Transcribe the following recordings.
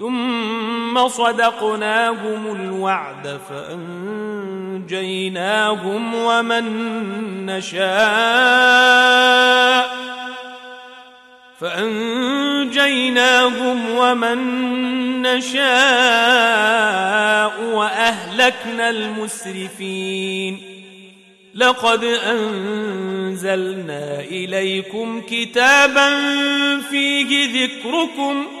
ثم صدقناهم الوعد فأنجيناهم ومن نشاء فأنجيناهم ومن نشاء وأهلكنا المسرفين لقد أنزلنا إليكم كتابا فيه ذكركم ۖ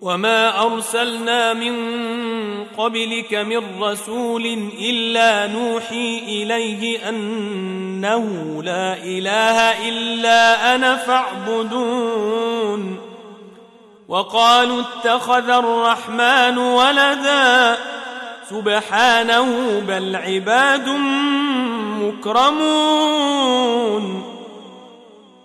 وما ارسلنا من قبلك من رسول الا نوحي اليه انه لا اله الا أنا فاعبدون وقالوا اتخذ الرحمن ولدا سبحانه بل عباد مكرمون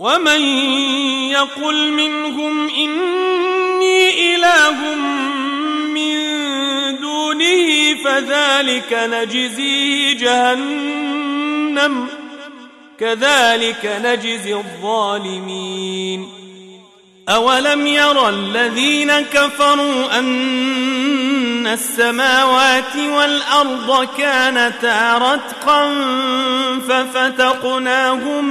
ومن يقل منهم إني إله من دونه فذلك نجزيه جهنم كذلك نجزي الظالمين أولم يرى الذين كفروا أن السماوات والأرض كانتا رتقا ففتقناهما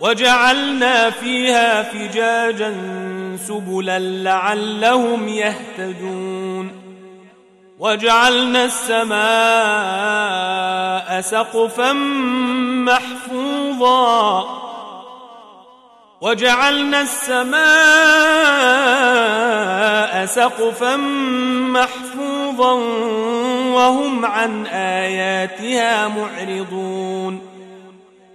وجعلنا فيها فجاجا سبلا لعلهم يهتدون. وجعلنا السماء سقفا محفوظا. وجعلنا السماء سقفا محفوظا. وهم عن آياتها معرضون.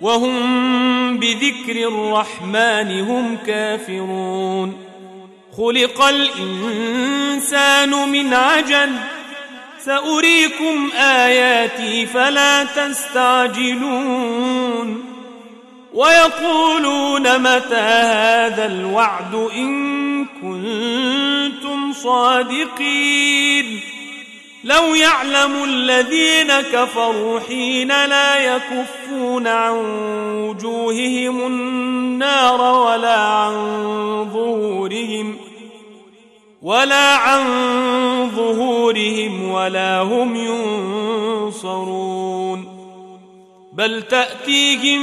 وهم بذكر الرحمن هم كافرون. خلق الإنسان من عجل. سأريكم آياتي فلا تستعجلون. ويقولون متى هذا الوعد إن كنتم صادقين. لو يعلم الذين كفروا حين لا يكفون عن وجوههم النار ولا عن ظهورهم ولا عن ظهورهم ولا هم ينصرون بل تأتيهم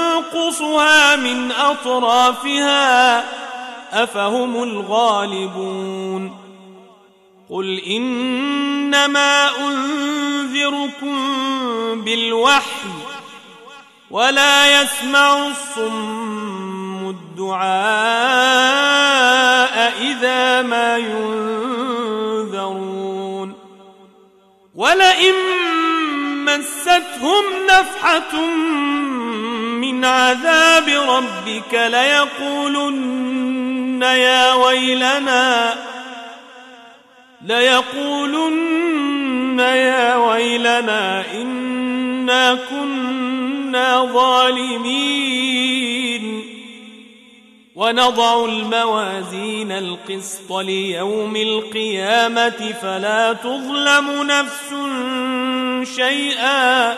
ننقصها من أطرافها أفهم الغالبون قل إنما أنذركم بالوحي ولا يسمع الصم الدعاء إذا ما ينذرون ولئن مستهم نفحة من عذاب ربك ليقولن يا ويلنا ليقولن يا ويلنا إنا كنا ظالمين. ونضع الموازين القسط ليوم القيامة فلا تظلم نفس شيئا.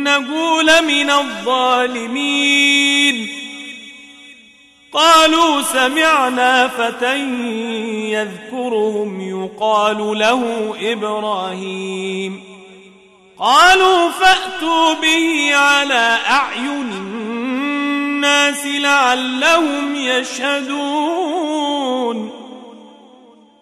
إنه لمن الظالمين. قالوا سمعنا فتى يذكرهم يقال له إبراهيم. قالوا فأتوا به على أعين الناس لعلهم يشهدون.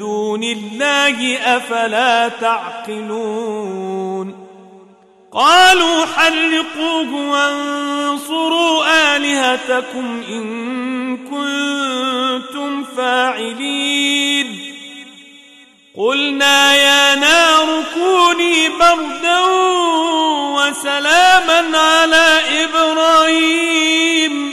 دون الله أفلا تعقلون قالوا حرقوه وانصروا آلهتكم إن كنتم فاعلين قلنا يا نار كوني بردا وسلاما على إبراهيم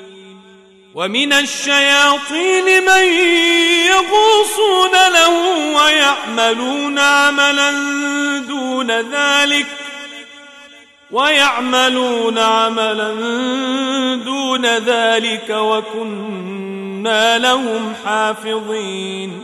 ومن الشياطين من يغوصون له ويعملون عملا دون ذلك ويعملون عملا دون ذلك وكنا كنا لهم حافظين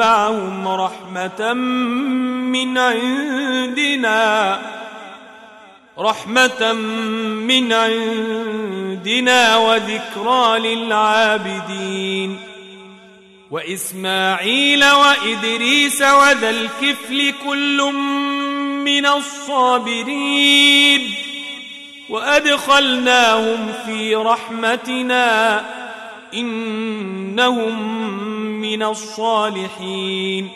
معهم رحمة من عندنا. رحمة من عندنا وذكرى للعابدين. وإسماعيل وإدريس وذا الكفل كل من الصابرين. وأدخلناهم في رحمتنا إنهم من الصالحين.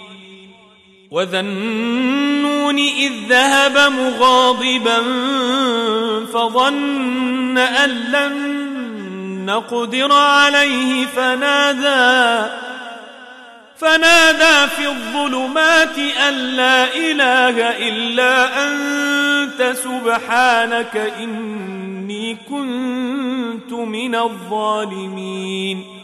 وذا النون إذ ذهب مغاضبا فظن أن لن نقدر عليه فنادى فنادى في الظلمات أن لا إله إلا أنت سبحانك إني كنت من الظالمين.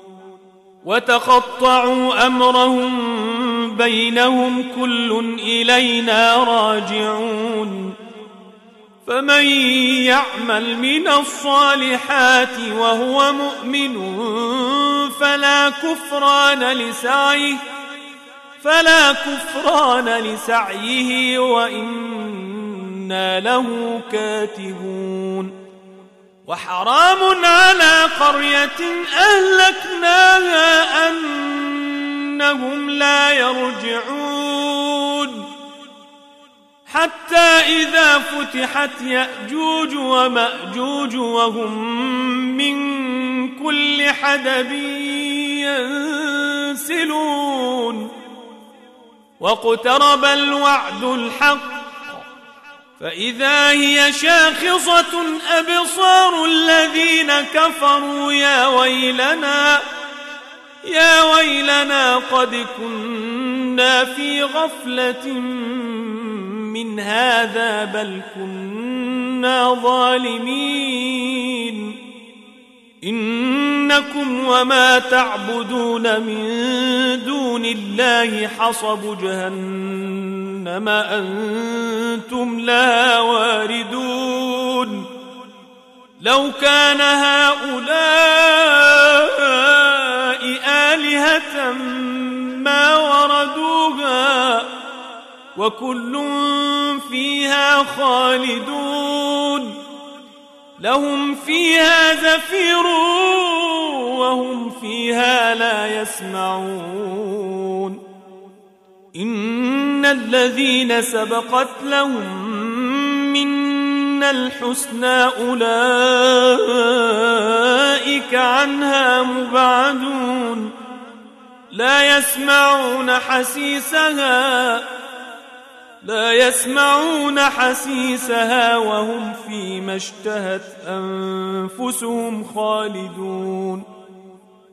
وتقطعوا أمرهم بينهم كل إلينا راجعون فمن يعمل من الصالحات وهو مؤمن فلا كفران لسعيه فلا كفران لسعيه وإنا له كاتبون وحرام على قرية أهلكناها أنهم لا يرجعون. حتى إذا فتحت يأجوج ومأجوج وهم من كل حدب ينسلون. واقترب الوعد الحق فإذا هي شاخصة أبصار الذين كفروا يا ويلنا يا ويلنا قد كنا في غفلة من هذا بل كنا ظالمين. إنكم وما تعبدون من دون الله حصب جهنم. أنتم لها واردون. لو كان هؤلاء آلهة ما وردوها وكل فيها خالدون. لهم فيها زفير وهم فيها لا يسمعون. إن الذين سبقت لهم منا الحسنى أولئك عنها مبعدون لا يسمعون حسيسها لا يسمعون حسيسها وهم فيما اشتهت أنفسهم خالدون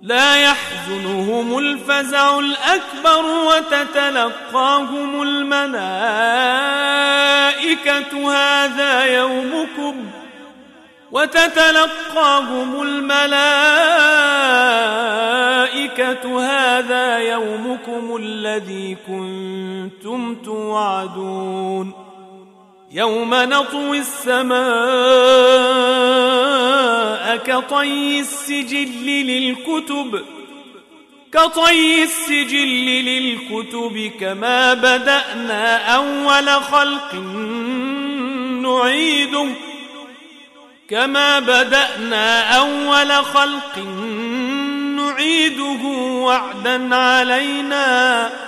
لا يحزنهم الفزع الأكبر وتتلقاهم الملائكة هذا يومكم وتتلقاهم الملائكة هذا يومكم الذي كنتم توعدون يوم نطوي السماء كطي السجل للكتب كطي السجل للكتب كما بدأنا أول خلق نعيده كما بدأنا أول خلق نعيده وعدا علينا.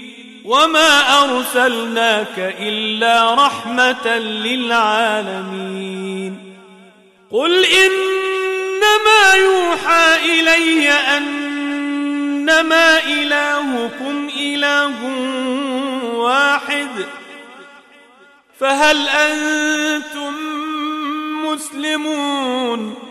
وما أرسلناك إلا رحمة للعالمين قل إنما يوحى إلي أنما إلهكم إله واحد فهل أنتم مسلمون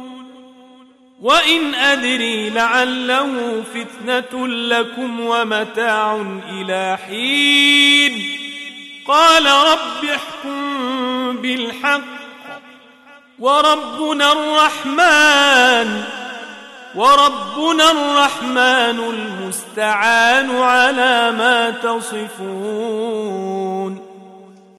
وإن أدري لعله فتنة لكم ومتاع إلى حين قال رب احكم بالحق وربنا الرحمن وربنا الرحمن المستعان على ما تصفون